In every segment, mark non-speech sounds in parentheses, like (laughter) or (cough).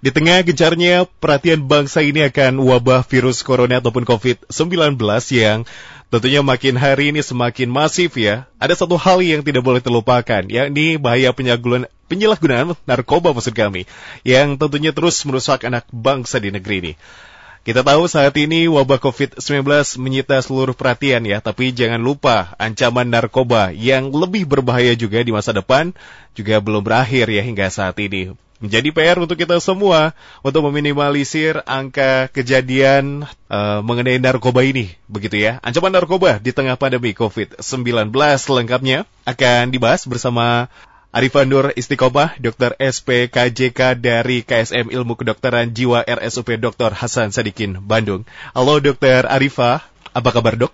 Di tengah gencarnya perhatian bangsa ini akan wabah virus corona ataupun COVID-19 yang tentunya makin hari ini semakin masif ya. Ada satu hal yang tidak boleh terlupakan, yakni bahaya penyalahgunaan narkoba maksud kami, yang tentunya terus merusak anak bangsa di negeri ini. Kita tahu saat ini wabah COVID-19 menyita seluruh perhatian ya, tapi jangan lupa ancaman narkoba yang lebih berbahaya juga di masa depan juga belum berakhir ya hingga saat ini. Menjadi PR untuk kita semua untuk meminimalisir angka kejadian uh, mengenai narkoba ini, begitu ya. Ancaman narkoba di tengah pandemi COVID-19 lengkapnya akan dibahas bersama Arifan Nur Istiqomah, Dr. SPKJK dari KSM Ilmu Kedokteran Jiwa RSUP Dr. Hasan Sadikin, Bandung. Halo Dr. Arifah, apa kabar dok?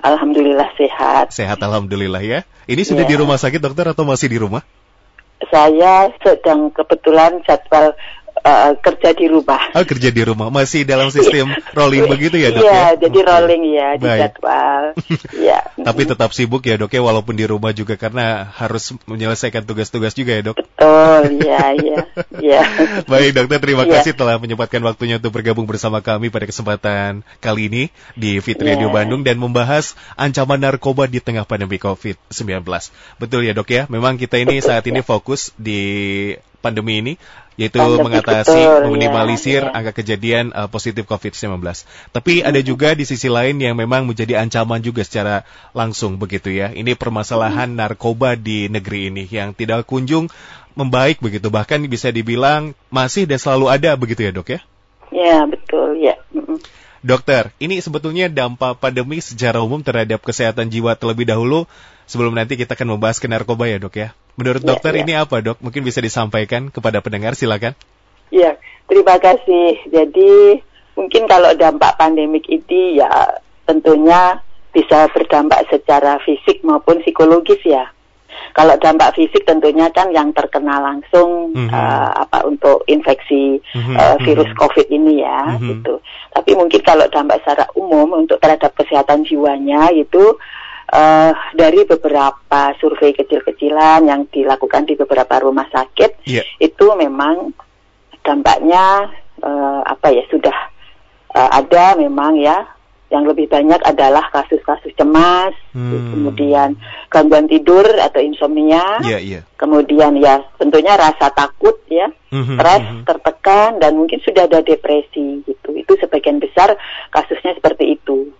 Alhamdulillah sehat. Sehat Alhamdulillah ya. Ini sudah ya. di rumah sakit dokter atau masih di rumah? Saya sedang kebetulan jadwal uh, kerja di rumah. Oh, kerja di rumah. Masih dalam sistem (laughs) rolling begitu ya, Dok Iya, ya? jadi rolling ya di Baik. jadwal. (laughs) ya. Tapi tetap sibuk ya, Dok ya, walaupun di rumah juga karena harus menyelesaikan tugas-tugas juga ya, Dok. Betul, iya, iya. ya. (laughs) Baik, Dokter, terima ya. kasih telah menyempatkan waktunya untuk bergabung bersama kami pada kesempatan kali ini di Fit Radio ya. Bandung dan membahas ancaman narkoba di tengah pandemi COVID-19. Betul ya, Dok ya? Memang kita ini saat ini fokus di pandemi ini yaitu Pandemi mengatasi betul, meminimalisir ya, ya. angka kejadian uh, positif COVID-19. Tapi hmm. ada juga di sisi lain yang memang menjadi ancaman juga secara langsung begitu ya. Ini permasalahan hmm. narkoba di negeri ini yang tidak kunjung membaik begitu. Bahkan bisa dibilang masih dan selalu ada begitu ya, Dok ya? Ya, betul ya. Hmm. Dokter, ini sebetulnya dampak pandemi secara umum terhadap kesehatan jiwa terlebih dahulu sebelum nanti kita akan membahas ke narkoba ya dok ya. Menurut ya, dokter ya. ini apa dok? Mungkin bisa disampaikan kepada pendengar silakan. Iya, terima kasih. Jadi mungkin kalau dampak pandemik ini ya tentunya bisa berdampak secara fisik maupun psikologis ya. Kalau dampak fisik tentunya kan yang terkena langsung mm -hmm. uh, apa untuk infeksi mm -hmm. uh, virus mm -hmm. COVID ini ya, mm -hmm. gitu. Tapi mungkin kalau dampak secara umum untuk terhadap kesehatan jiwanya itu uh, dari beberapa survei kecil-kecilan yang dilakukan di beberapa rumah sakit yeah. itu memang dampaknya uh, apa ya sudah uh, ada memang ya yang lebih banyak adalah kasus-kasus cemas, hmm. kemudian gangguan tidur atau insomnia, yeah, yeah. kemudian ya tentunya rasa takut ya, mm-hmm, stres, mm-hmm. tertekan dan mungkin sudah ada depresi gitu. Itu sebagian besar kasusnya seperti itu.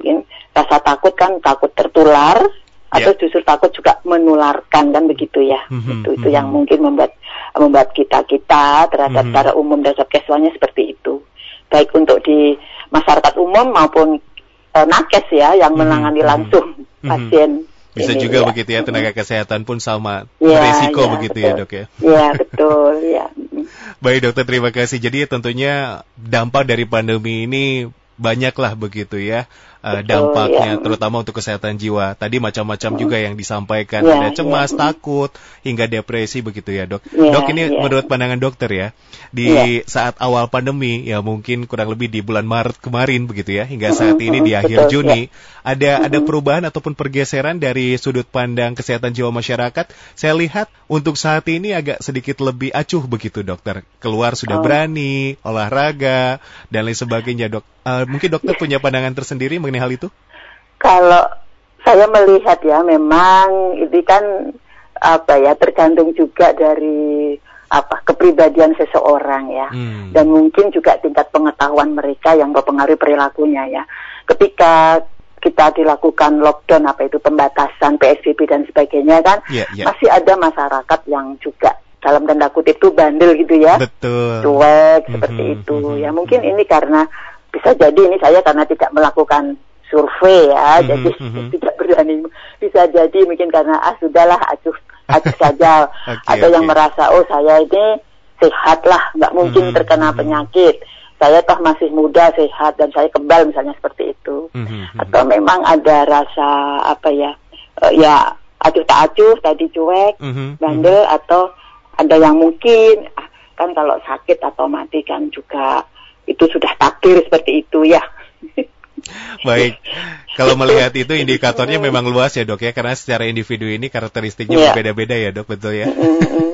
Mungkin rasa takut kan takut tertular yeah. atau justru takut juga menularkan kan begitu ya. Mm-hmm, itu itu mm-hmm. yang mungkin membuat membuat kita kita terhadap mm-hmm. secara umum dan casualnya seperti itu. Baik untuk di masyarakat umum maupun uh, nakes ya yang mhm, menangani mm-hmm. langsung mm-hmm. pasien. Bisa ini, juga ya. begitu ya tenaga kesehatan pun sama ya, beresiko ya, begitu ya, betul. ya dok ya. Iya betul ya. Baik dokter terima kasih. Jadi tentunya dampak dari pandemi ini banyaklah begitu ya uh, dampaknya ya. terutama untuk kesehatan jiwa. Tadi macam-macam juga yang disampaikan ya, ada ya. cemas, ya. takut hingga depresi begitu ya, Dok. Ya, dok ini ya. menurut pandangan dokter ya, di ya. saat awal pandemi ya mungkin kurang lebih di bulan Maret kemarin begitu ya hingga saat ini di akhir Betul, Juni ya. ada ada perubahan ataupun pergeseran dari sudut pandang kesehatan jiwa masyarakat. Saya lihat untuk saat ini agak sedikit lebih acuh begitu, Dokter. Keluar sudah oh. berani, olahraga dan lain sebagainya, Dok. Uh, mungkin dokter punya pandangan tersendiri mengenai hal itu? Kalau saya melihat ya memang ini kan apa ya tergantung juga dari apa kepribadian seseorang ya hmm. dan mungkin juga tingkat pengetahuan mereka yang mempengaruhi perilakunya ya ketika kita dilakukan lockdown apa itu pembatasan PSBB dan sebagainya kan yeah, yeah. masih ada masyarakat yang juga dalam tanda kutip itu bandel gitu ya betul cuek seperti mm -hmm, itu mm -hmm. ya mungkin ini karena bisa jadi ini saya karena tidak melakukan survei ya, mm-hmm, jadi mm-hmm. (laughs) tidak berani. Bisa jadi mungkin karena ah sudahlah acuh acuh saja. okay, Ada okay. yang merasa oh saya ini sehat lah, nggak mungkin mm-hmm, terkena mm-hmm. penyakit. Saya toh masih muda, sehat dan saya kebal misalnya seperti itu. Mm-hmm. Atau memang ada rasa apa ya, uh, ya acuh tak acuh tadi cuek, mm-hmm. bandel mm-hmm. atau ada yang mungkin ah, kan kalau sakit atau mati kan juga itu sudah takdir seperti itu ya. (laughs) Baik. Kalau melihat itu indikatornya memang luas ya dok ya, karena secara individu ini karakteristiknya yeah. berbeda-beda ya dok, betul ya?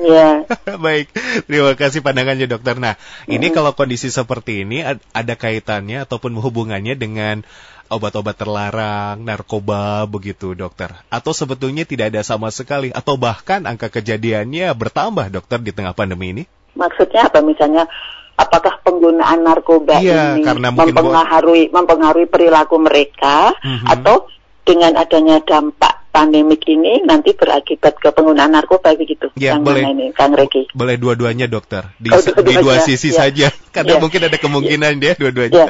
Ya. (laughs) Baik, terima kasih pandangannya dokter. Nah, ini kalau kondisi seperti ini ada kaitannya ataupun hubungannya dengan obat-obat terlarang, narkoba begitu dokter? Atau sebetulnya tidak ada sama sekali atau bahkan angka kejadiannya bertambah dokter di tengah pandemi ini? Maksudnya apa misalnya apakah penggunaan narkoba iya, ini karena mempengaruhi mempengaruhi perilaku mereka mm-hmm. atau dengan adanya dampak pandemik ini nanti berakibat ke penggunaan narkoba begitu. Ya, boleh. Ini, Kang Reki. Boleh dua-duanya, dokter. Di, oh, dua, di dua sisi ya. saja. Karena ya. mungkin ada kemungkinan ya, ya dua-duanya. Ya.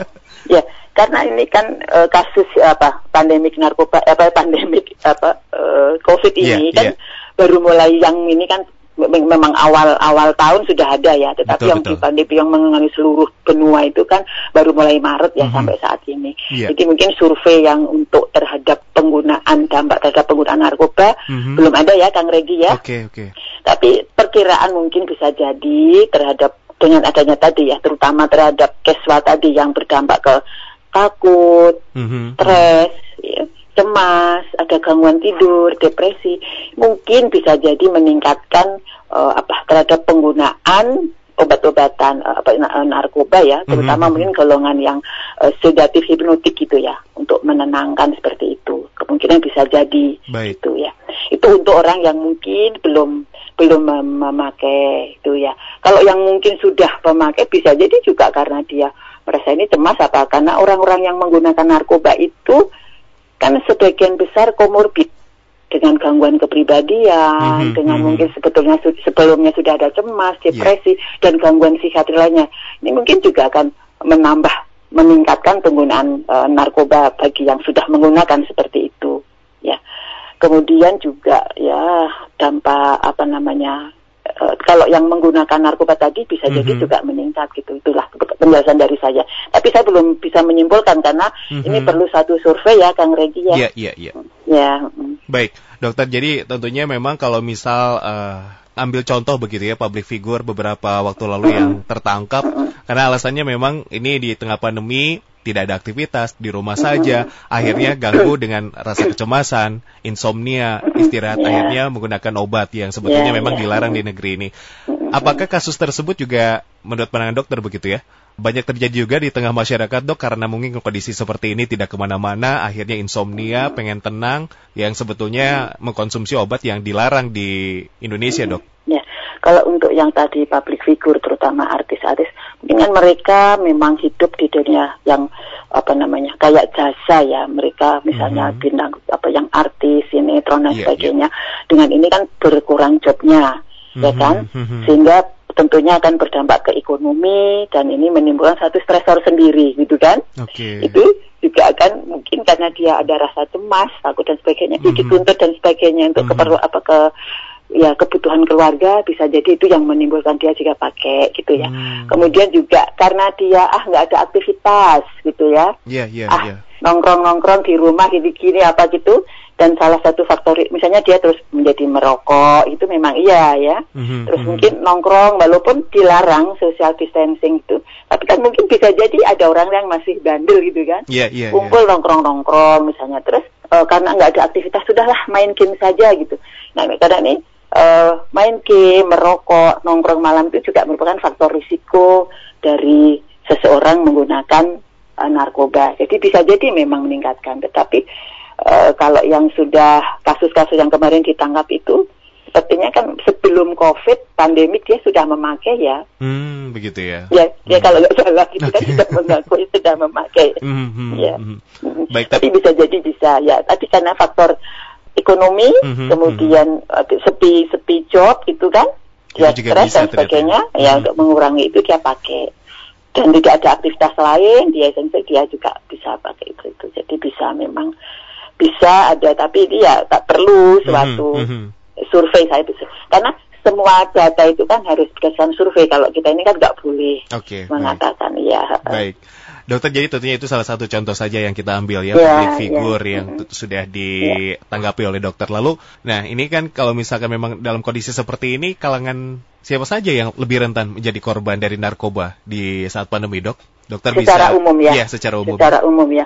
ya, karena ini kan uh, kasus apa pandemik narkoba apa pandemik apa uh, COVID iya, ini yeah, kan yeah. baru mulai yang ini kan memang awal awal tahun sudah ada ya, tetapi betul, yang betul. pandemi yang mengenai seluruh benua itu kan baru mulai Maret ya mm -hmm. sampai saat ini. Yeah. Jadi mungkin survei yang untuk terhadap penggunaan dampak terhadap penggunaan narkoba mm -hmm. belum ada ya, Kang Regi ya. Oke okay, oke. Okay. Tapi perkiraan mungkin bisa jadi terhadap dengan adanya tadi ya, terutama terhadap keswa tadi yang berdampak ke takut, mm -hmm. stres, ya cemas, ada gangguan tidur, depresi, mungkin bisa jadi meningkatkan uh, apa terhadap penggunaan obat-obatan uh, apa narkoba ya, mhm, terutama mm -hmm. mungkin golongan yang uh, sedatif hipnotik gitu ya, untuk menenangkan seperti itu. Kemungkinan bisa jadi Baik. itu ya. Itu untuk orang yang mungkin belum belum mem memakai itu ya. Kalau yang mungkin sudah memakai bisa jadi juga karena dia merasa ini cemas apa karena orang-orang yang menggunakan narkoba itu kan sebagian besar komorbid dengan gangguan kepribadian, mm-hmm, dengan mm-hmm. mungkin sebetulnya sebelumnya sudah ada cemas, iya. depresi yeah. dan gangguan psikiatri lainnya. Ini mungkin juga akan menambah meningkatkan penggunaan uh, narkoba bagi yang sudah menggunakan seperti itu, ya. Kemudian juga ya dampak apa namanya uh, kalau yang menggunakan narkoba tadi bisa mm -hmm. jadi mhm. juga meningkat gitu. Itulah penjelasan dari saya. Tapi saya belum bisa menyimpulkan karena mm -hmm. ini perlu satu survei ya Kang Regi ya. Iya, iya, iya. Ya. Baik, dokter. Jadi tentunya memang kalau misal uh, ambil contoh begitu ya public figure beberapa waktu lalu yang tertangkap karena alasannya memang ini di tengah pandemi tidak ada aktivitas di rumah saja, akhirnya ganggu dengan rasa kecemasan, insomnia, istirahat, yeah. akhirnya menggunakan obat yang sebetulnya yeah, memang yeah. dilarang di negeri ini. Apakah kasus tersebut juga menurut pandangan dokter begitu ya? Banyak terjadi juga di tengah masyarakat dok karena mungkin kondisi seperti ini tidak ke mana-mana, akhirnya insomnia, pengen tenang, yang sebetulnya mengkonsumsi obat yang dilarang di Indonesia dok. Ya, kalau untuk yang tadi public figure terutama artis-artis, mungkin kan mereka memang hidup di dunia yang apa namanya kayak jasa ya mereka misalnya mm-hmm. bintang apa yang artis sinetron dan yeah, sebagainya yeah. dengan ini kan berkurang jobnya ya kan mm-hmm. sehingga tentunya akan berdampak ke ekonomi dan ini menimbulkan satu stresor sendiri gitu kan okay. itu juga akan mungkin karena dia ada rasa cemas takut dan sebagainya mm -hmm. dituntut dan sebagainya untuk mm -hmm. keperlu apa ke ya kebutuhan keluarga bisa jadi itu yang menimbulkan dia jika pakai gitu ya. Hmm. Kemudian juga karena dia ah nggak ada aktivitas gitu ya. Iya yeah, iya yeah, ah, yeah. Nongkrong-nongkrong di rumah gini-gini apa gitu dan salah satu faktor misalnya dia terus menjadi merokok itu memang iya ya. Mm-hmm, terus mm-hmm. mungkin nongkrong walaupun dilarang social distancing itu tapi kan mungkin bisa jadi ada orang yang masih bandel gitu kan. Yeah, yeah, kumpul yeah. nongkrong nongkrong misalnya. Terus uh, karena nggak ada aktivitas sudahlah main game saja gitu. Nah karena ini uh, main game merokok nongkrong malam itu juga merupakan faktor risiko dari seseorang menggunakan uh, narkoba. Jadi bisa jadi memang meningkatkan. Tetapi uh, kalau yang sudah kasus-kasus yang kemarin ditangkap itu sepertinya kan sebelum COVID pandemik dia sudah memakai ya. Hmm, begitu ya. Ya, ya hmm. kalau nggak salah itu okay. kan sudah mengaku sudah memakai. Hmm, hmm, ya. Hmm. Baik, tapi, tapi bisa jadi bisa ya. Tapi karena faktor ekonomi, hmm, kemudian hmm. sepi sepi job itu kan, dia stres dan sebagainya, hmm. ya untuk mengurangi itu dia pakai. Dan tidak ada aktivitas lain, dia dia juga bisa pakai itu itu. Jadi bisa memang bisa ada tapi dia tak perlu suatu mm -hmm. survei saya bisa karena semua data itu kan harus berdasarkan survei kalau kita ini kan nggak boleh okay, mengatakan baik. ya baik dokter jadi tentunya itu salah satu contoh saja yang kita ambil ya, ya public ya. figure ya. yang -hmm. sudah ditanggapi ya. oleh dokter lalu nah ini kan kalau misalkan memang dalam kondisi seperti ini kalangan siapa saja yang lebih rentan menjadi korban dari narkoba di saat pandemi dok dokter secara bisa umum ya, ya secara umum secara umum ya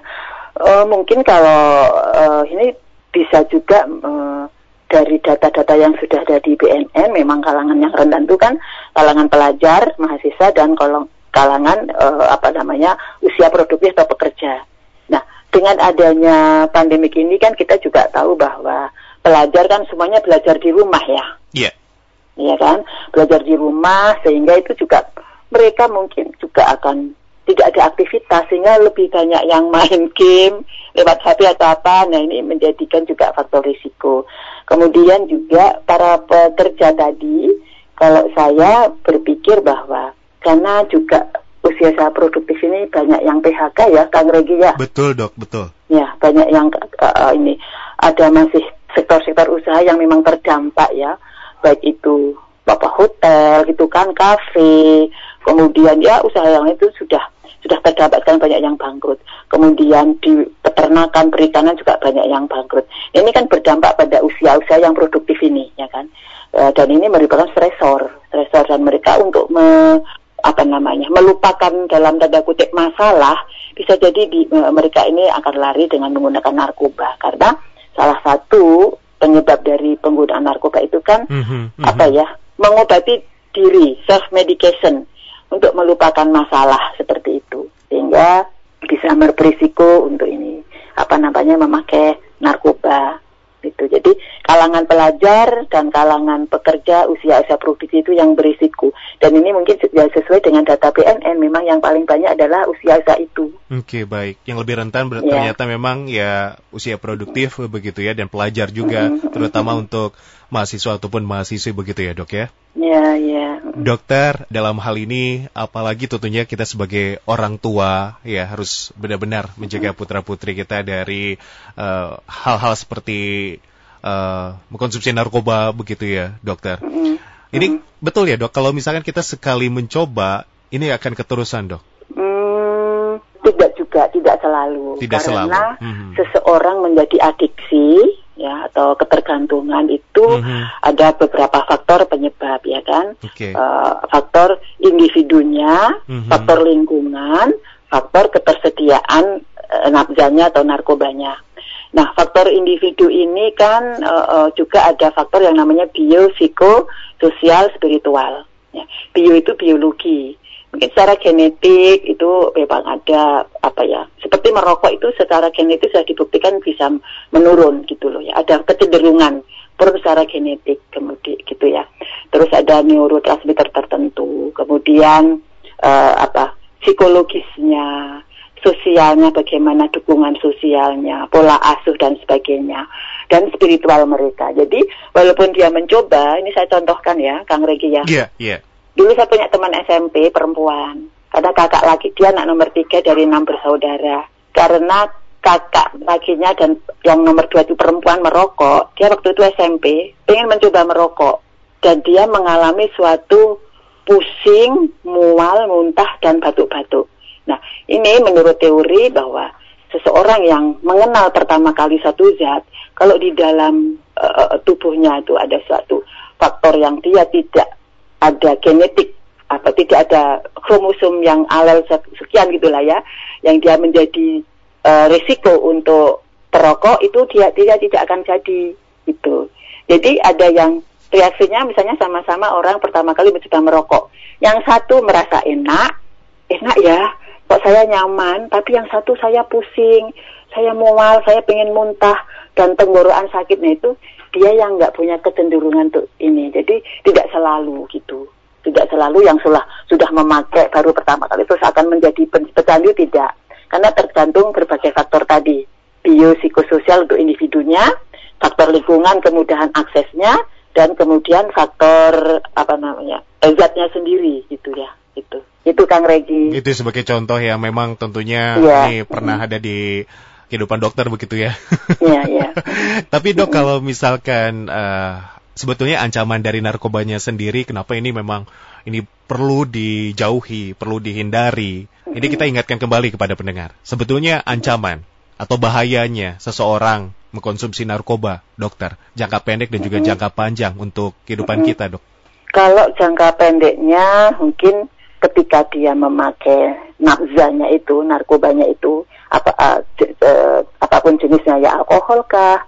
Uh, mungkin kalau uh, ini bisa juga uh, dari data-data yang sudah ada di BNN, memang kalangan yang rentan itu kan kalangan pelajar, mahasiswa dan kolong kalangan uh, apa namanya usia produktif atau pekerja. Nah, dengan adanya pandemik ini kan kita juga tahu bahwa pelajar kan semuanya belajar di rumah ya. Iya. Yeah. Iya kan, belajar di rumah sehingga itu juga mereka mungkin juga akan tidak ada aktivitas sehingga lebih banyak yang main game lewat HP atau apa. Nah ini menjadikan juga faktor risiko. Kemudian juga para pekerja tadi, kalau saya berpikir bahwa karena juga usia saya produktif ini banyak yang PHK ya, Kang Regi ya. Betul dok, betul. Ya banyak yang uh, ini ada masih sektor-sektor usaha yang memang terdampak ya, baik itu bapak hotel gitu kan, kafe, kemudian ya usaha yang itu sudah sudah terdampak kan banyak yang bangkrut. Kemudian di peternakan, perikanan juga banyak yang bangkrut. Ini kan berdampak pada usia-usia yang produktif ini, ya kan. E, dan ini merupakan stresor, stresor dan mereka untuk me, apa namanya melupakan dalam tanda kutip masalah bisa jadi di, e, mereka ini akan lari dengan menggunakan narkoba karena salah satu penyebab dari penggunaan narkoba itu kan mm -hmm, mm -hmm. apa ya mengobati diri self medication untuk melupakan masalah seperti itu sehingga bisa berisiko untuk ini apa namanya memakai narkoba gitu. Jadi kalangan pelajar dan kalangan pekerja usia-usia produktif itu yang berisiko. Dan ini mungkin ya sesuai dengan data BNN memang yang paling banyak adalah usia-usia itu. Oke, okay, baik. Yang lebih rentan yeah. ternyata memang ya usia produktif begitu ya dan pelajar juga mm -hmm. terutama untuk mahasiswa ataupun mahasiswi begitu ya, Dok ya. Ya, ya. Dokter, dalam hal ini apalagi tentunya kita sebagai orang tua ya harus benar-benar menjaga putra-putri kita dari eh, hal-hal uh, seperti uh, mengkonsumsi narkoba begitu ya, Dokter. Mm-hmm. Ini betul ya, Dok. Kalau misalkan kita sekali mencoba, ini akan keterusan, Dok. Hmm, tidak juga, tidak selalu. Tidak Karena selalu. Mm-hmm. seseorang menjadi adiksi ya atau ketergantungan itu mm-hmm. ada beberapa faktor penyebab ya kan okay. uh, faktor individunya mm-hmm. faktor lingkungan faktor ketersediaan uh, nafzanya atau narkobanya nah faktor individu ini kan uh, uh, juga ada faktor yang namanya bio sosial spiritual ya. bio itu biologi. Mungkin secara genetik itu memang ada apa ya seperti merokok itu secara genetik sudah dibuktikan bisa menurun gitu loh ya. Ada kecenderungan per secara genetik kemudian gitu ya. Terus ada neurotransmitter tertentu kemudian uh, apa psikologisnya sosialnya bagaimana dukungan sosialnya pola asuh dan sebagainya dan spiritual mereka jadi walaupun dia mencoba ini saya contohkan ya Kang Regi ya yeah, yeah Dulu saya punya teman SMP perempuan. Ada kakak lagi, dia anak nomor tiga dari enam bersaudara. Karena kakak lakinya dan yang nomor dua itu perempuan merokok, dia waktu itu SMP, ingin mencoba merokok. Dan dia mengalami suatu pusing, mual, muntah, dan batuk-batuk. Nah, ini menurut teori bahwa seseorang yang mengenal pertama kali satu zat, kalau di dalam uh, tubuhnya itu ada suatu faktor yang dia tidak ada genetik atau tidak ada kromosom yang alel sekian gitulah ya yang dia menjadi uh, risiko untuk perokok itu dia dia tidak akan jadi gitu. Jadi ada yang reaksinya misalnya sama-sama orang pertama kali mencoba merokok. Yang satu merasa enak, enak ya, kok saya nyaman, tapi yang satu saya pusing, saya mual, saya pengen muntah dan tenggorokan sakitnya itu dia yang nggak punya kecenderungan untuk ini. Jadi tidak selalu gitu. Tidak selalu yang sudah sudah memakai baru pertama kali terus akan menjadi pecandu tidak. Karena tergantung berbagai faktor tadi. Biopsikososial untuk individunya, faktor lingkungan, kemudahan aksesnya, dan kemudian faktor apa namanya zatnya sendiri gitu ya itu itu Kang Regi itu sebagai contoh yang memang tentunya ya. ini pernah ada di kehidupan dokter begitu ya. Iya, iya. (laughs) Tapi dok kalau misalkan uh, sebetulnya ancaman dari narkobanya sendiri, kenapa ini memang ini perlu dijauhi, perlu dihindari. Ini kita ingatkan kembali kepada pendengar. Sebetulnya ancaman atau bahayanya seseorang mengkonsumsi narkoba, dokter, jangka pendek dan juga jangka panjang untuk kehidupan kita, dok. Kalau jangka pendeknya mungkin ketika dia memakai nafzanya itu, narkobanya itu, apa uh, apa pun jenisnya ya alkohol kah,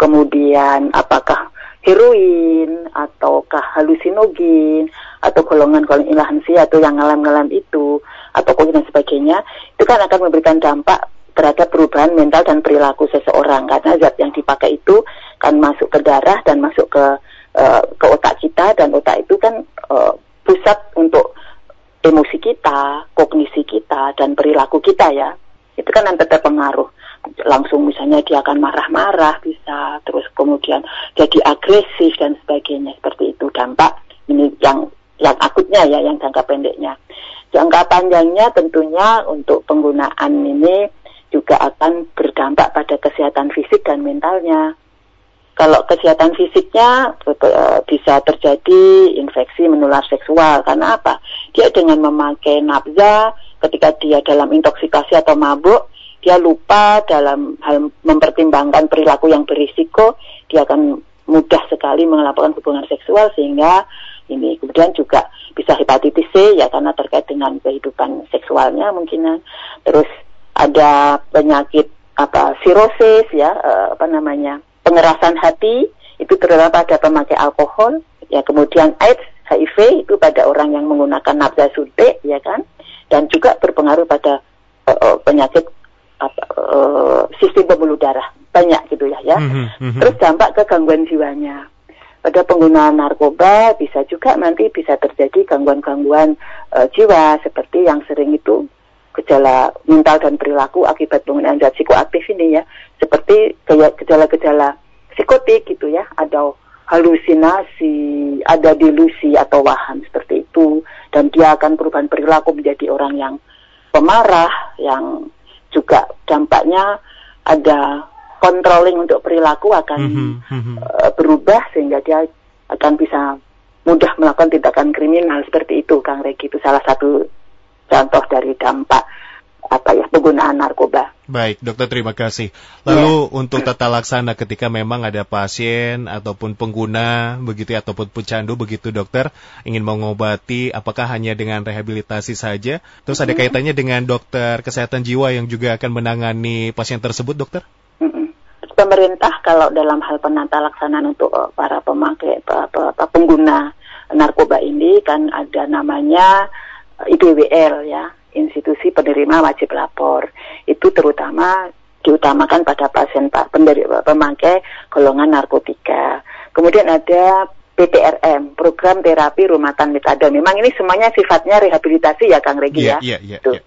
kemudian apakah heroin ataukah halusinogen atau golongan-golongan ilahansi atau yang ngalam-ngalam itu atau dan sebagainya itu kan akan memberikan dampak terhadap perubahan mental dan perilaku seseorang. Karena zat yang dipakai itu kan masuk ke darah dan masuk ke uh, ke otak kita dan otak itu kan uh, pusat untuk emosi kita, kognisi kita dan perilaku kita ya. Itu kan nanti terpengaruh langsung misalnya dia akan marah-marah bisa terus kemudian jadi agresif dan sebagainya seperti itu dampak ini yang yang akutnya ya yang jangka pendeknya jangka panjangnya tentunya untuk penggunaan ini juga akan berdampak pada kesehatan fisik dan mentalnya. Kalau kesehatan fisiknya eh, bisa terjadi infeksi menular seksual. Karena apa? Dia dengan memakai nafza ketika dia dalam intoksikasi atau mabuk, dia lupa dalam hal mempertimbangkan perilaku yang berisiko, dia akan mudah sekali melakukan hubungan seksual sehingga ini kemudian juga bisa hepatitis C ya karena terkait dengan kehidupan seksualnya mungkin. Terus ada penyakit apa sirosis ya uh, apa namanya pengerasan hati itu terutama pada pemakai alkohol ya kemudian AIDS HIV itu pada orang yang menggunakan nafza suntik ya kan? Dan juga berpengaruh pada uh, uh, penyakit apa, uh, sistem pembuluh darah banyak gitu ya ya. Mm -hmm. terus dampak ke gangguan jiwanya. Pada penggunaan narkoba bisa juga nanti bisa terjadi gangguan-gangguan uh, jiwa seperti yang sering itu gejala mental dan perilaku akibat penggunaan zat psikoaktif ini ya. Seperti kayak gejala-gejala psikotik gitu ya ada halusinasi ada delusi atau waham seperti itu. Dan dia akan perubahan perilaku menjadi orang yang pemarah yang juga dampaknya ada controlling untuk perilaku akan mm -hmm. uh, berubah sehingga dia akan bisa mudah melakukan tindakan kriminal seperti itu Kang Regi. Itu salah satu contoh dari dampak apa ya penggunaan narkoba. Baik, dokter terima kasih. Lalu ya. untuk tata laksana ketika memang ada pasien ataupun pengguna begitu ya, ataupun pecandu begitu dokter ingin mengobati apakah hanya dengan rehabilitasi saja? Terus ada kaitannya dengan dokter kesehatan jiwa yang juga akan menangani pasien tersebut, dokter? Pemerintah kalau dalam hal penata laksanaan untuk uh, para pemakai pengguna narkoba ini kan ada namanya IPWL ya, institusi penerima wajib lapor. Itu terutama diutamakan pada pasien pemakai golongan narkotika. Kemudian ada PTRM, program terapi rumatan metadon. Memang ini semuanya sifatnya rehabilitasi ya Kang Regi yeah, ya. Yeah, yeah, yeah.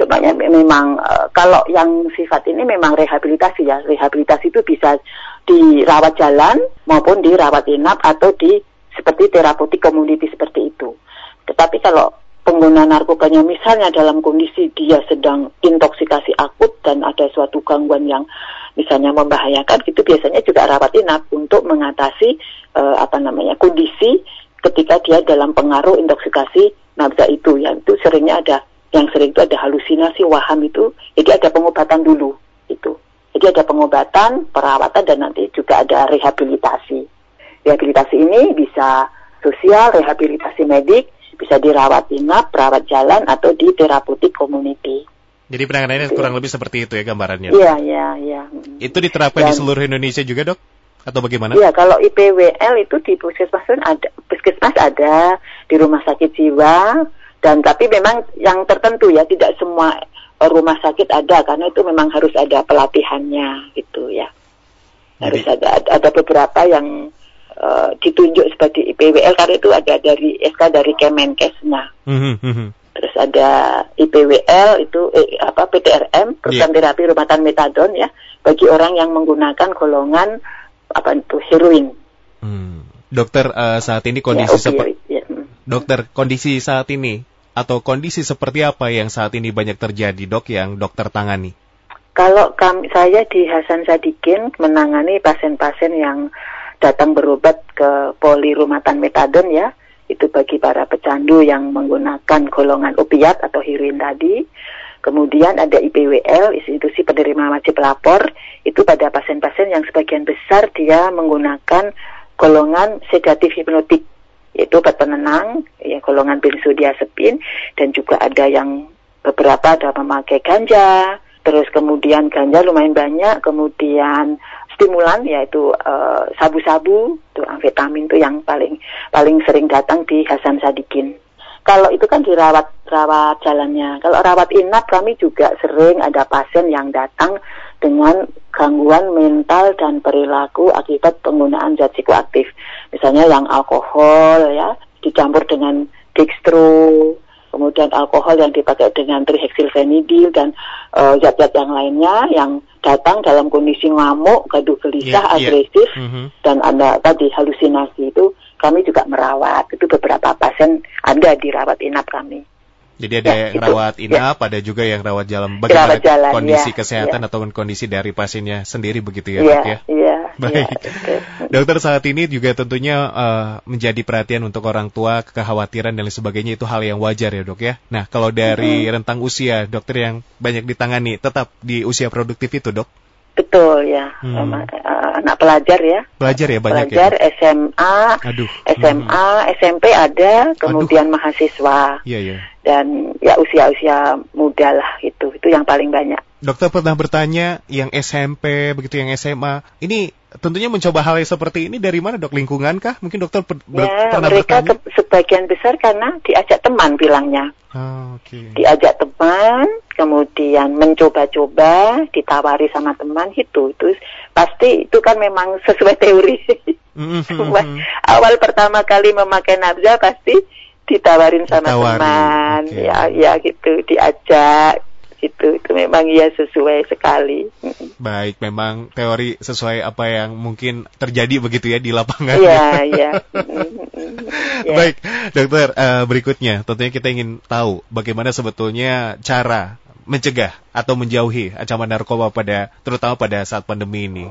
Semuanya memang uh, kalau yang sifat ini memang rehabilitasi ya. Rehabilitasi itu bisa dirawat jalan maupun dirawat inap atau di seperti terapeutik community seperti itu. Tetapi kalau pengguna narkobanya misalnya dalam kondisi dia sedang intoksikasi akut dan ada suatu gangguan yang misalnya membahayakan itu biasanya juga rawat inap untuk mengatasi uh, apa namanya kondisi ketika dia dalam pengaruh intoksikasi nafza itu. Ya itu seringnya ada yang sering itu ada halusinasi waham itu. Jadi ada pengobatan dulu itu. Jadi ada pengobatan perawatan dan nanti juga ada rehabilitasi. Rehabilitasi ini bisa sosial rehabilitasi medik bisa dirawat inap, perawat jalan atau di terapeutik community. Jadi penanganannya Jadi, kurang lebih seperti itu ya gambarannya? Iya, iya, iya. Itu diterapkan Dan, di seluruh Indonesia juga dok? Atau bagaimana? Iya, kalau IPWL itu di puskesmas ada, puskesmas ada, di rumah sakit jiwa, dan tapi memang yang tertentu ya, tidak semua rumah sakit ada, karena itu memang harus ada pelatihannya gitu ya. Harus Jadi, ada, ada beberapa yang uh, ditunjuk sebagai IPWL karena itu ada dari SK dari Kemenkesnya. Mm -hmm. Terus ada IPWL itu eh, apa PTRM program yeah. terapi rumatan metadon ya bagi orang yang menggunakan golongan apa itu heroin. Hmm. Dokter uh, saat ini kondisi ya, seperti ya. Dokter kondisi saat ini atau kondisi seperti apa yang saat ini banyak terjadi dok yang dokter tangani? Kalau kami, saya di Hasan Sadikin menangani pasien-pasien yang datang berobat ke polirumatan metadon ya. Itu bagi para pecandu yang menggunakan golongan opiat atau heroin tadi. Kemudian ada IPWL, institusi penerima wajib lapor, itu pada pasien-pasien yang sebagian besar dia menggunakan golongan sedatif hipnotik. Yaitu obat penenang, ya golongan benzodiazepin dan juga ada yang beberapa ada memakai ganja, terus kemudian ganja lumayan banyak, kemudian stimulan yaitu uh, sabu-sabu, itu amfetamin itu yang paling paling sering datang di Hasan Sadikin. Kalau itu kan dirawat rawat jalannya. Kalau rawat inap kami juga sering ada pasien yang datang dengan gangguan mental dan perilaku akibat penggunaan zat psikoaktif. Misalnya yang alkohol ya dicampur dengan dextro, kemudian alkohol yang dipakai dengan trihexylphenidil dan uh, zat-zat yang lainnya yang datang dalam kondisi ngamuk, gaduh gelisah, yeah, iya. agresif yeah. Mm -hmm. dan ada tadi halusinasi itu kami juga merawat. Itu beberapa pasien ada di rawat inap kami. Jadi ada ya, yang itu. rawat ya. inap, ya. ada juga yang rawat jalan. Bagaimana rawat jalan, kondisi ya, kesehatan ya. ataupun kondisi dari pasiennya sendiri begitu ya, ya dok ya? Iya. Baik. Ya, Dokter saat ini juga tentunya uh, menjadi perhatian untuk orang tua, kekhawatiran dan lain sebagainya itu hal yang wajar ya dok ya. Nah kalau dari hmm. rentang usia dokter yang banyak ditangani tetap di usia produktif itu dok? Betul ya, hmm. Eh, anak pelajar ya. Pelajar ya banyak pelajar, ya. SMA, Aduh. SMA, hmm. SMP ada, kemudian Aduh. mahasiswa. Iya iya. Dan ya usia-usia muda lah itu, itu yang paling banyak. Dokter pernah bertanya yang SMP begitu yang SMA, ini tentunya mencoba hal yang seperti ini dari mana dok lingkungan kah? Mungkin dokter ya, pernah mereka bertanya? sebagian besar karena diajak teman bilangnya. Oh, okay. Diajak teman, kemudian mencoba-coba, ditawari sama teman itu, itu pasti itu kan memang (laughs) sesuai teori. Mm-hmm. (laughs) Awal pertama kali memakai nabza pasti ditawarin sama Ditawari. teman, okay. ya ya gitu, diajak itu itu memang ya sesuai sekali. Baik, memang teori sesuai apa yang mungkin terjadi begitu ya di lapangan. Iya, (laughs) iya. ya. Baik, dokter, uh, berikutnya tentunya kita ingin tahu bagaimana sebetulnya cara mencegah atau menjauhi ancaman narkoba pada terutama pada saat pandemi ini.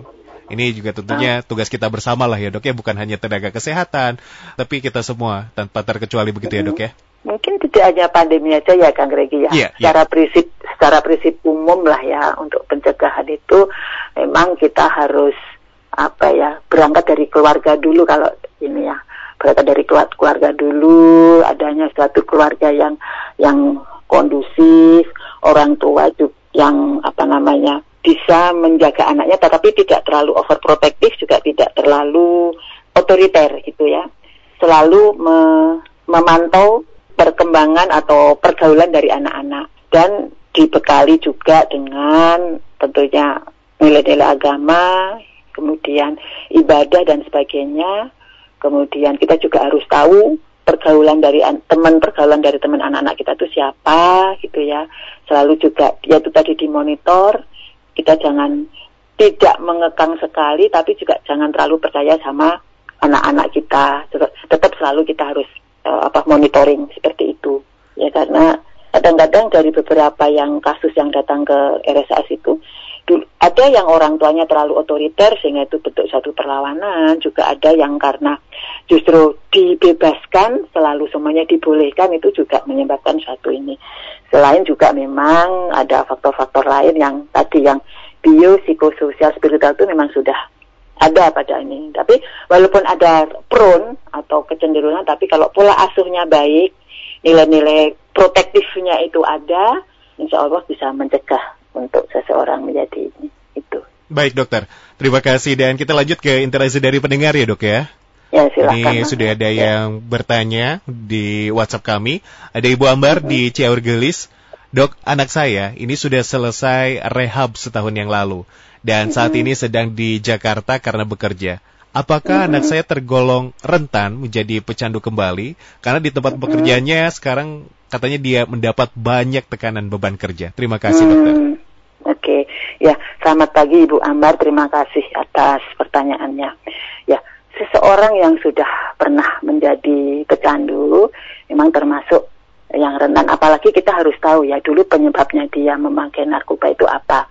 Ini juga tentunya ah. tugas kita bersama lah ya dok ya, bukan hanya tenaga kesehatan, tapi kita semua tanpa terkecuali begitu ya dok ya mungkin tidak hanya pandemi aja ya Kang Regi ya. Yeah, iya. secara prinsip secara prinsip umum lah ya untuk pencegahan itu memang kita harus apa ya berangkat dari keluarga dulu kalau ini ya berangkat dari keluarga dulu adanya suatu keluarga yang yang kondusif orang tua juga yang apa namanya bisa menjaga anaknya tetapi tidak terlalu overprotective juga tidak terlalu otoriter gitu ya selalu me, memantau perkembangan atau pergaulan dari anak-anak dan dibekali juga dengan tentunya nilai-nilai agama, kemudian ibadah dan sebagainya. Kemudian kita juga harus tahu pergaulan dari teman pergaulan dari teman anak-anak kita itu siapa gitu ya. Selalu juga ya itu tadi dimonitor. Kita jangan tidak mengekang sekali tapi juga jangan terlalu percaya sama anak-anak kita. Tetap selalu kita harus uh, apa monitoring seperti itu. Ya karena kadang-kadang dari beberapa yang kasus yang datang ke RSAS itu ada yang orang tuanya terlalu otoriter sehingga itu bentuk satu perlawanan. Juga ada yang karena justru dibebaskan selalu semuanya dibolehkan itu juga menyebabkan satu ini. Selain juga memang ada faktor-faktor lain yang tadi yang bio psikososial spiritual itu memang sudah ada pada ini. Tapi walaupun ada prone atau kecenderungan, tapi kalau pola asuhnya baik, nilai-nilai protektifnya itu ada, insya Allah bisa mencegah untuk seseorang menjadi ini. Itu. Baik dokter, terima kasih dan kita lanjut ke interaksi dari pendengar ya dok ya. Ya, silakan. Ini sudah ada ya. yang bertanya di WhatsApp kami. Ada Ibu Ambar -hmm. di Ciaur Gelis. Dok, anak saya ini sudah selesai rehab setahun yang lalu dan saat ini sedang di Jakarta karena bekerja. Apakah anak saya tergolong rentan menjadi pecandu kembali? Karena di tempat pekerjaannya sekarang katanya dia mendapat banyak tekanan beban kerja. Terima kasih, dokter. Hmm, Oke, okay. ya selamat pagi Ibu Ambar. Terima kasih atas pertanyaannya. Ya, seseorang yang sudah pernah menjadi pecandu memang termasuk yang rentan. Apalagi kita harus tahu ya dulu penyebabnya dia memakai narkoba itu apa.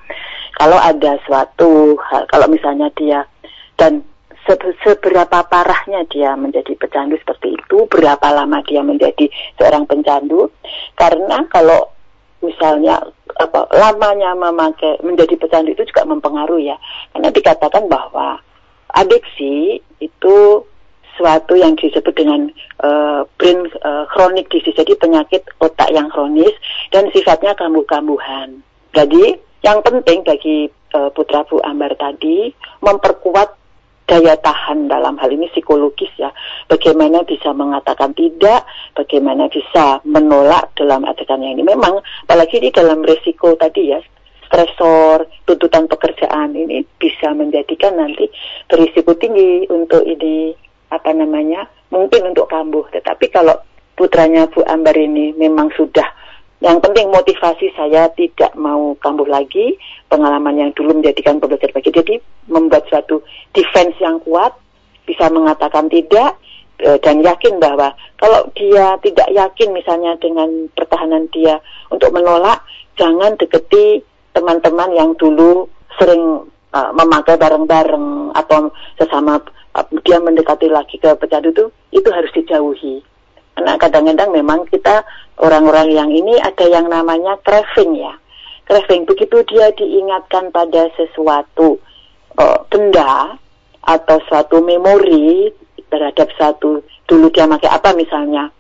Kalau ada suatu hal, kalau misalnya dia dan seberapa parahnya dia menjadi pecandu seperti itu, berapa lama dia menjadi seorang pencandu. Karena kalau misalnya apa lamanya memakai menjadi pecandu itu juga mempengaruhi ya. Karena dikatakan bahwa adiksi itu suatu yang disebut dengan uh, brain uh, chronic disease, jadi penyakit otak yang kronis dan sifatnya kambuh-kambuhan. Jadi yang penting bagi uh, putra Bu Ambar tadi memperkuat daya tahan dalam hal ini psikologis ya. Bagaimana bisa mengatakan tidak, bagaimana bisa menolak dalam adegan yang ini. Memang apalagi di dalam resiko tadi ya, stresor, tuntutan pekerjaan ini bisa menjadikan nanti berisiko tinggi untuk ini apa namanya mungkin untuk kambuh. Tetapi kalau putranya Bu Ambar ini memang sudah yang penting motivasi saya tidak mau kambuh lagi pengalaman yang dulu menjadikan pembelajar bagi. Jadi membuat suatu defense yang kuat bisa mengatakan tidak e, dan yakin bahwa kalau dia tidak yakin misalnya dengan pertahanan dia untuk menolak jangan deketi teman-teman yang dulu sering uh, memakai bareng-bareng atau sesama dia mendekati lagi ke pecandu itu itu harus dijauhi. Karena kadang-kadang memang kita orang-orang yang ini ada yang namanya craving ya. Craving begitu dia diingatkan pada sesuatu uh, benda atau suatu memori terhadap satu dulu dia pakai apa misalnya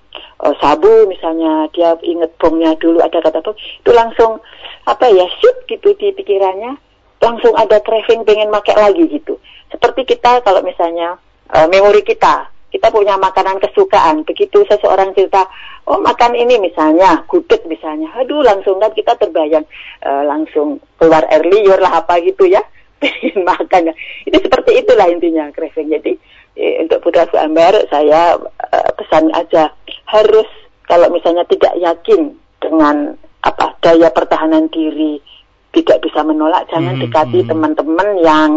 uh, sabu misalnya dia inget bomnya dulu ada kata bom itu langsung apa ya shoot gitu di pikirannya langsung ada craving pengen pakai lagi gitu seperti kita kalau misalnya uh, memori kita, kita punya makanan kesukaan. Begitu seseorang cerita, oh makan ini misalnya, gudeg misalnya, aduh langsung kan kita terbayang uh, langsung keluar air liur lah apa gitu ya, (laughs) pengen makan. Itu seperti itulah intinya craving. Jadi eh, untuk Putra Ambar saya uh, pesan aja harus kalau misalnya tidak yakin dengan apa daya pertahanan diri tidak bisa menolak jangan hmm, dekati hmm. teman-teman yang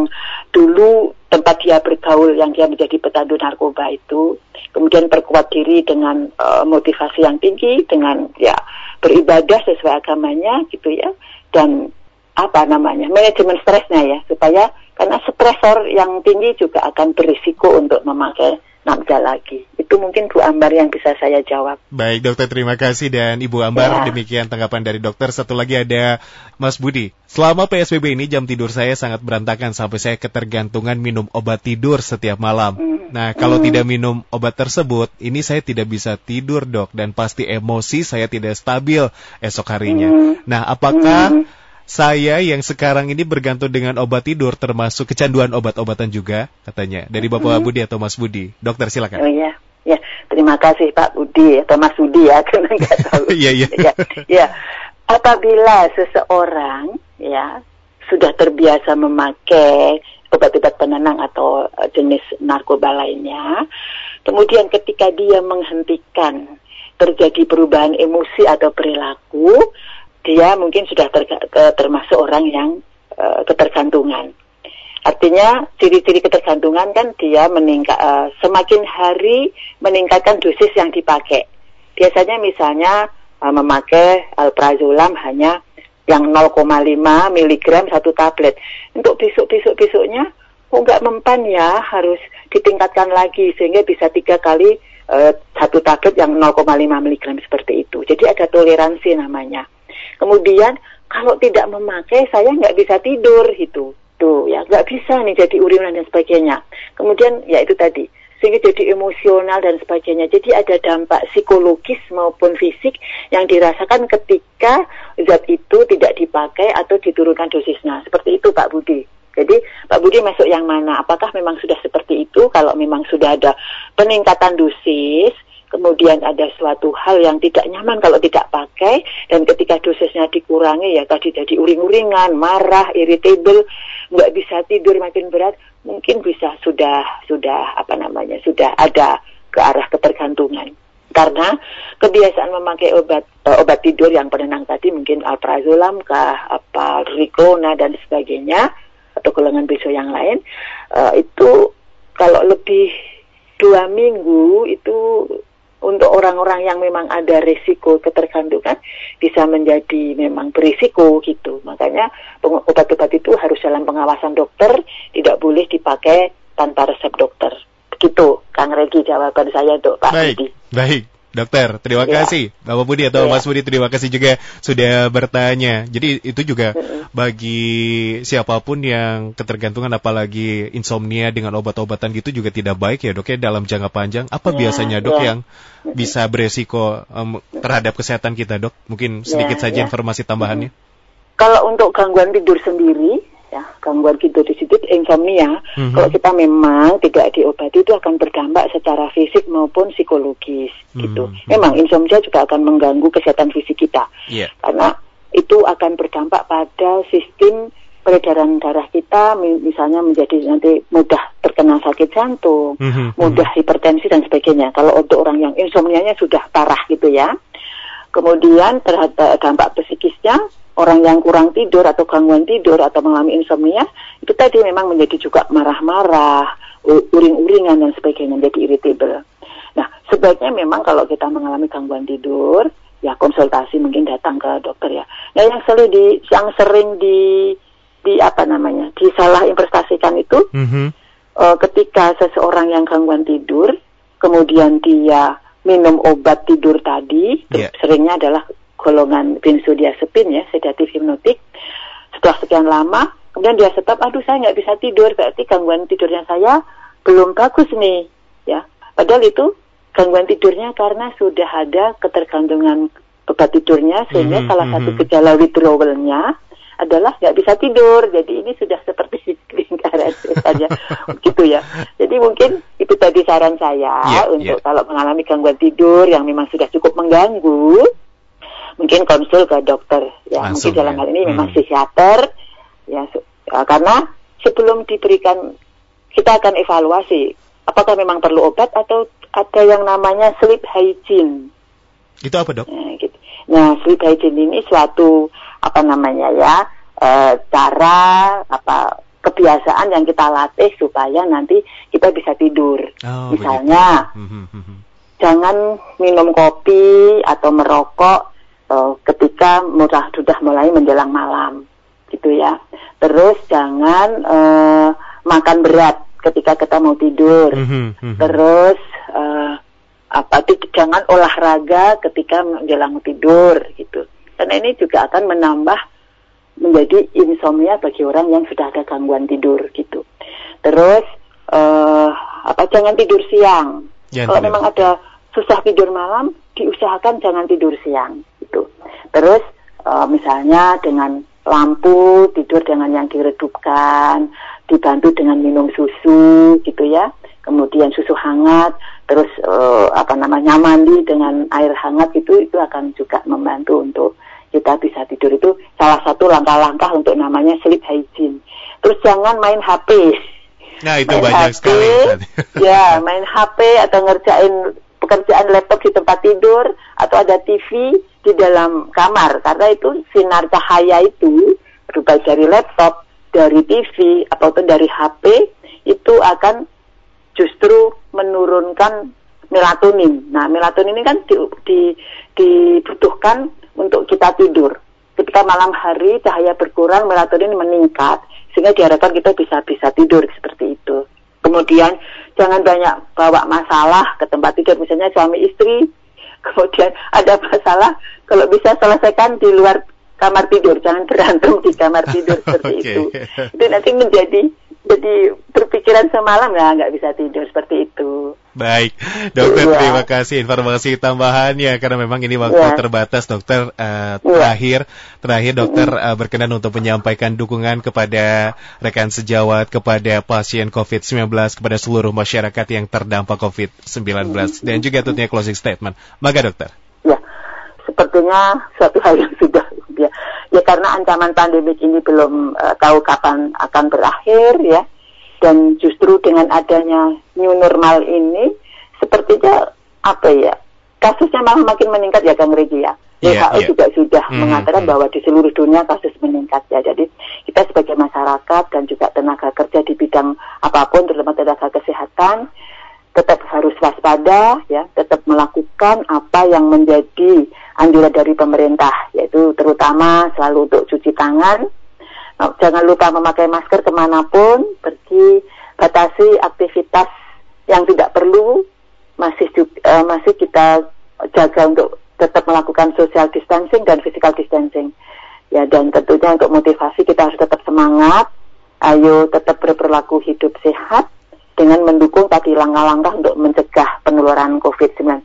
dulu tempat dia bergaul yang dia menjadi petandu narkoba itu kemudian perkuat diri dengan uh, motivasi yang tinggi dengan ya beribadah sesuai agamanya gitu ya dan apa namanya manajemen stresnya ya supaya karena stresor yang tinggi juga akan berisiko untuk memakai nafza lagi. Itu mungkin Bu Ambar yang bisa saya jawab. Baik dokter, terima kasih dan Ibu Ambar ya. demikian tanggapan dari dokter. Satu lagi ada Mas Budi. Selama PSBB ini jam tidur saya sangat berantakan sampai saya ketergantungan minum obat tidur setiap malam. Hmm. Nah, kalau hmm. tidak minum obat tersebut, ini saya tidak bisa tidur, Dok, dan pasti emosi saya tidak stabil esok harinya. Hmm. Nah, apakah hmm saya yang sekarang ini bergantung dengan obat tidur termasuk kecanduan obat-obatan juga katanya dari Bapak hmm. Budi atau Mas Budi. Dokter silakan. Oh iya. Ya, terima kasih Pak Budi atau Mas Budi ya, (laughs) karena nggak (laughs) tahu. Iya, iya. Ya, ya. Apabila seseorang ya sudah terbiasa memakai obat-obat penenang atau eh, jenis narkoba lainnya, kemudian ketika dia menghentikan terjadi perubahan emosi atau perilaku, dia mungkin sudah ter, termasuk orang yang uh, ketergantungan. Artinya ciri-ciri ketergantungan kan dia meningkat uh, semakin hari meningkatkan dosis yang dipakai. Biasanya misalnya uh, memakai alprazolam hanya yang 0,5 mg satu tablet. Untuk besok-besok besoknya oh nggak mempan ya harus ditingkatkan lagi sehingga bisa tiga kali uh, satu tablet yang 0,5 mg seperti itu. Jadi ada toleransi namanya. Kemudian kalau tidak memakai saya nggak bisa tidur gitu. Tuh ya nggak bisa nih jadi urinan dan sebagainya. Kemudian ya itu tadi sehingga jadi emosional dan sebagainya. Jadi ada dampak psikologis maupun fisik yang dirasakan ketika zat itu tidak dipakai atau diturunkan dosisnya. Seperti itu Pak Budi. Jadi Pak Budi masuk yang mana? Apakah memang sudah seperti itu? Kalau memang sudah ada peningkatan dosis, kemudian ada suatu hal yang tidak nyaman kalau tidak pakai dan ketika dosisnya dikurangi ya tadi jadi uring-uringan, marah, irritable, nggak bisa tidur makin berat, mungkin bisa sudah sudah apa namanya sudah ada ke arah ketergantungan. Karena kebiasaan memakai obat uh, obat tidur yang penenang tadi mungkin alprazolam kah apa riklona dan sebagainya atau golongan besok yang lain uh, itu kalau lebih dua minggu itu untuk orang-orang yang memang ada risiko ketergantungan bisa menjadi memang berisiko gitu. Makanya obat-obat itu harus dalam pengawasan dokter, tidak boleh dipakai tanpa resep dokter. Begitu, Kang Regi jawaban saya untuk Pak Baik, Budi. baik. Dokter, terima Ya. kasih. Bapak Budi atau Ya. Mas Budi, terima kasih juga sudah bertanya. Jadi itu juga bagi siapa pun yang ketergantungan apalagi insomnia dengan obat-obatan gitu juga tidak baik ya dok ya dalam jangka panjang. Apa Ya, biasanya dok ya. yang bisa beresiko em, terhadap kesehatan kita dok? Mungkin sedikit Ya, saja ya. informasi tambahannya. Kalau untuk gangguan tidur sendiri, ya gangguan tidur di situ insomnia, Mhm. kalau kita memang tidak diobati itu akan berdampak secara fisik maupun psikologis, gitu. Mhm. Memang insomnia juga akan mengganggu kesehatan fisik kita, Iya. karena itu akan berdampak pada sistem peredaran darah kita, mi- misalnya menjadi nanti mudah terkena sakit jantung, Mhm, mudah hipertensi dan sebagainya. Kalau untuk orang yang insomnianya sudah parah gitu ya. Kemudian terhadap dampak psikisnya, orang yang kurang tidur atau gangguan tidur atau mengalami insomnia, itu tadi memang menjadi juga marah-marah, uring-uringan dan sebagainya, menjadi irritable. Nah, sebaiknya memang kalau kita mengalami gangguan tidur, ya konsultasi mungkin datang ke dokter ya. Nah, yang sering di yang sering di di apa namanya, disalah investasikan itu Mhm. eh, ketika seseorang yang gangguan tidur, kemudian dia minum obat tidur tadi, Iya. seringnya adalah golongan benzodiazepin ya, sedatif hipnotik. Setelah sekian lama, kemudian dia stop, aduh saya nggak bisa tidur, berarti gangguan tidurnya saya belum bagus nih, ya. Padahal itu gangguan tidurnya karena sudah ada ketergantungan obat tidurnya, sehingga Mhm, salah satu mhm. gejala withdrawalnya adalah nggak bisa tidur. Jadi ini sudah seperti (laughs) lingkaran saja, gitu ya. Jadi mungkin itu tadi saran saya Iya, untuk iya. kalau mengalami gangguan tidur yang memang sudah cukup mengganggu, mungkin konsul ke dokter. Ya, Langsung, mungkin dalam ya. hal ini memang Hmm. psikiater. Ya, ya, karena sebelum diberikan kita akan evaluasi apakah memang perlu obat atau ada yang namanya sleep hygiene. Itu apa dok? Nah, gitu. Nah, sleep hygiene ini suatu apa namanya ya eh, cara apa kebiasaan yang kita latih supaya nanti kita bisa tidur. Oh, Misalnya, begitu. Mhm, mhm. jangan minum kopi atau merokok eh, ketika mudah sudah mulai menjelang malam, gitu ya. Terus jangan eh, makan berat ketika kita mau tidur. Terus eh, apa jangan olahraga ketika menjelang tidur gitu. Karena ini juga akan menambah menjadi insomnia bagi orang yang sudah ada gangguan tidur gitu. Terus eh apa jangan tidur siang. Jangan Kalau tidur. memang ada susah tidur malam, diusahakan jangan tidur siang gitu. Terus eh, misalnya dengan lampu tidur dengan yang diredupkan, dibantu dengan minum susu gitu ya. Kemudian susu hangat, terus eh, apa namanya mandi dengan air hangat itu itu akan juga membantu untuk kita bisa tidur itu salah satu langkah-langkah untuk namanya sleep hygiene. Terus jangan main HP. Nah itu Main banyak HP, sekali. (laughs) Ya, main HP atau ngerjain pekerjaan laptop di tempat tidur atau ada TV di dalam kamar karena itu sinar cahaya itu baik dari laptop, dari TV ataupun dari HP itu akan justru menurunkan melatonin. Nah, melatonin ini kan di, di- dibutuhkan untuk kita tidur. Ketika malam hari cahaya berkurang, melatonin meningkat sehingga diharapkan kita bisa bisa tidur seperti itu. Kemudian jangan banyak bawa masalah ke tempat tidur, misalnya suami istri. (laughs) Kemudian ada masalah, kalau bisa selesaikan di luar kamar tidur, jangan berantem di kamar tidur (laughs) seperti Oke. itu. Itu nanti menjadi jadi berpikiran semalam ya nggak bisa tidur seperti itu. Baik, dokter Iya. terima kasih informasi tambahannya karena memang ini waktu Iya. terbatas dokter Eh, Iya. terakhir terakhir dokter eh, berkenan untuk menyampaikan dukungan kepada rekan sejawat kepada pasien COVID-19 kepada seluruh masyarakat yang terdampak COVID-19 dan juga tentunya closing statement. Maka dokter. Ya, sepertinya suatu hal yang sudah ya, ya karena ancaman pandemik ini belum eh, tahu kapan akan berakhir ya, dan justru dengan adanya new normal ini, sepertinya apa ya, kasusnya malah makin meningkat ya Kang Regi ya. Iya, WHO iya. juga sudah Hmm, mengatakan hmm. bahwa di seluruh dunia kasus meningkat ya. Jadi kita sebagai masyarakat dan juga tenaga kerja di bidang apa pun, terutama tenaga kesehatan, tetap harus waspada ya, tetap melakukan apa yang menjadi anjuran dari pemerintah, yaitu terutama selalu untuk cuci tangan, Nah, jangan lupa memakai masker ke mana pun, pergi batasi aktivitas yang tidak perlu, masih juga, masih kita jaga untuk tetap melakukan social distancing dan physical distancing. Ya dan tentunya untuk motivasi kita harus tetap semangat. Ayo tetap berperilaku hidup sehat dengan mendukung tadi langkah-langkah untuk mencegah penularan COVID-19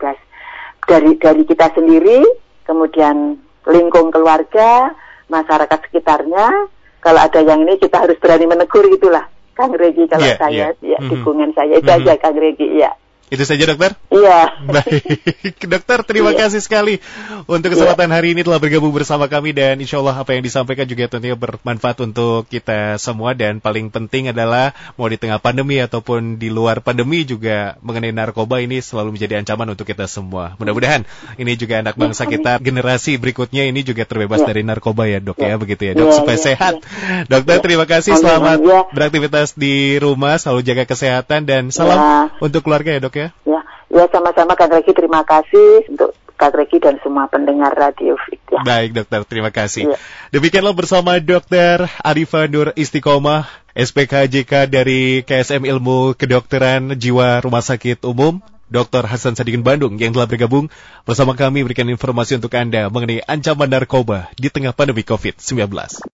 dari dari kita sendiri, kemudian lingkung keluarga, masyarakat sekitarnya. Kalau ada yang ini kita harus berani menegur itulah, Kang Regi kalau yeah, saya, yeah. ya mm -hmm. dukungan saya itu mm -hmm. aja Kang Regi, ya. Itu saja dokter? Iya. (laughs) Baik, dokter terima iya. kasih sekali untuk kesempatan iya. hari ini telah bergabung bersama kami dan insya Allah apa yang disampaikan juga tentunya bermanfaat untuk kita semua dan paling penting adalah mau di tengah pandemi ataupun di luar pandemi juga mengenai narkoba ini selalu menjadi ancaman untuk kita semua. Mudah-mudahan ini juga anak bangsa kita generasi berikutnya ini juga terbebas ya. dari narkoba ya dok ya, ya begitu ya dok ya, supaya ya, sehat. Ya. Dokter terima kasih selamat ya. beraktivitas di rumah selalu jaga kesehatan dan salam ya. untuk keluarga ya dok ya. Ya, ya sama-sama Kak Reki terima kasih untuk Kak Reki dan semua pendengar Radio Fit ya. Baik dokter, terima kasih. Ya. Demikianlah bersama dokter Arifah Nur Istiqomah, SPKJK dari KSM Ilmu Kedokteran Jiwa Rumah Sakit Umum. Dr. Hasan Sadikin Bandung yang telah bergabung bersama kami berikan informasi untuk Anda mengenai ancaman narkoba di tengah pandemi COVID-19.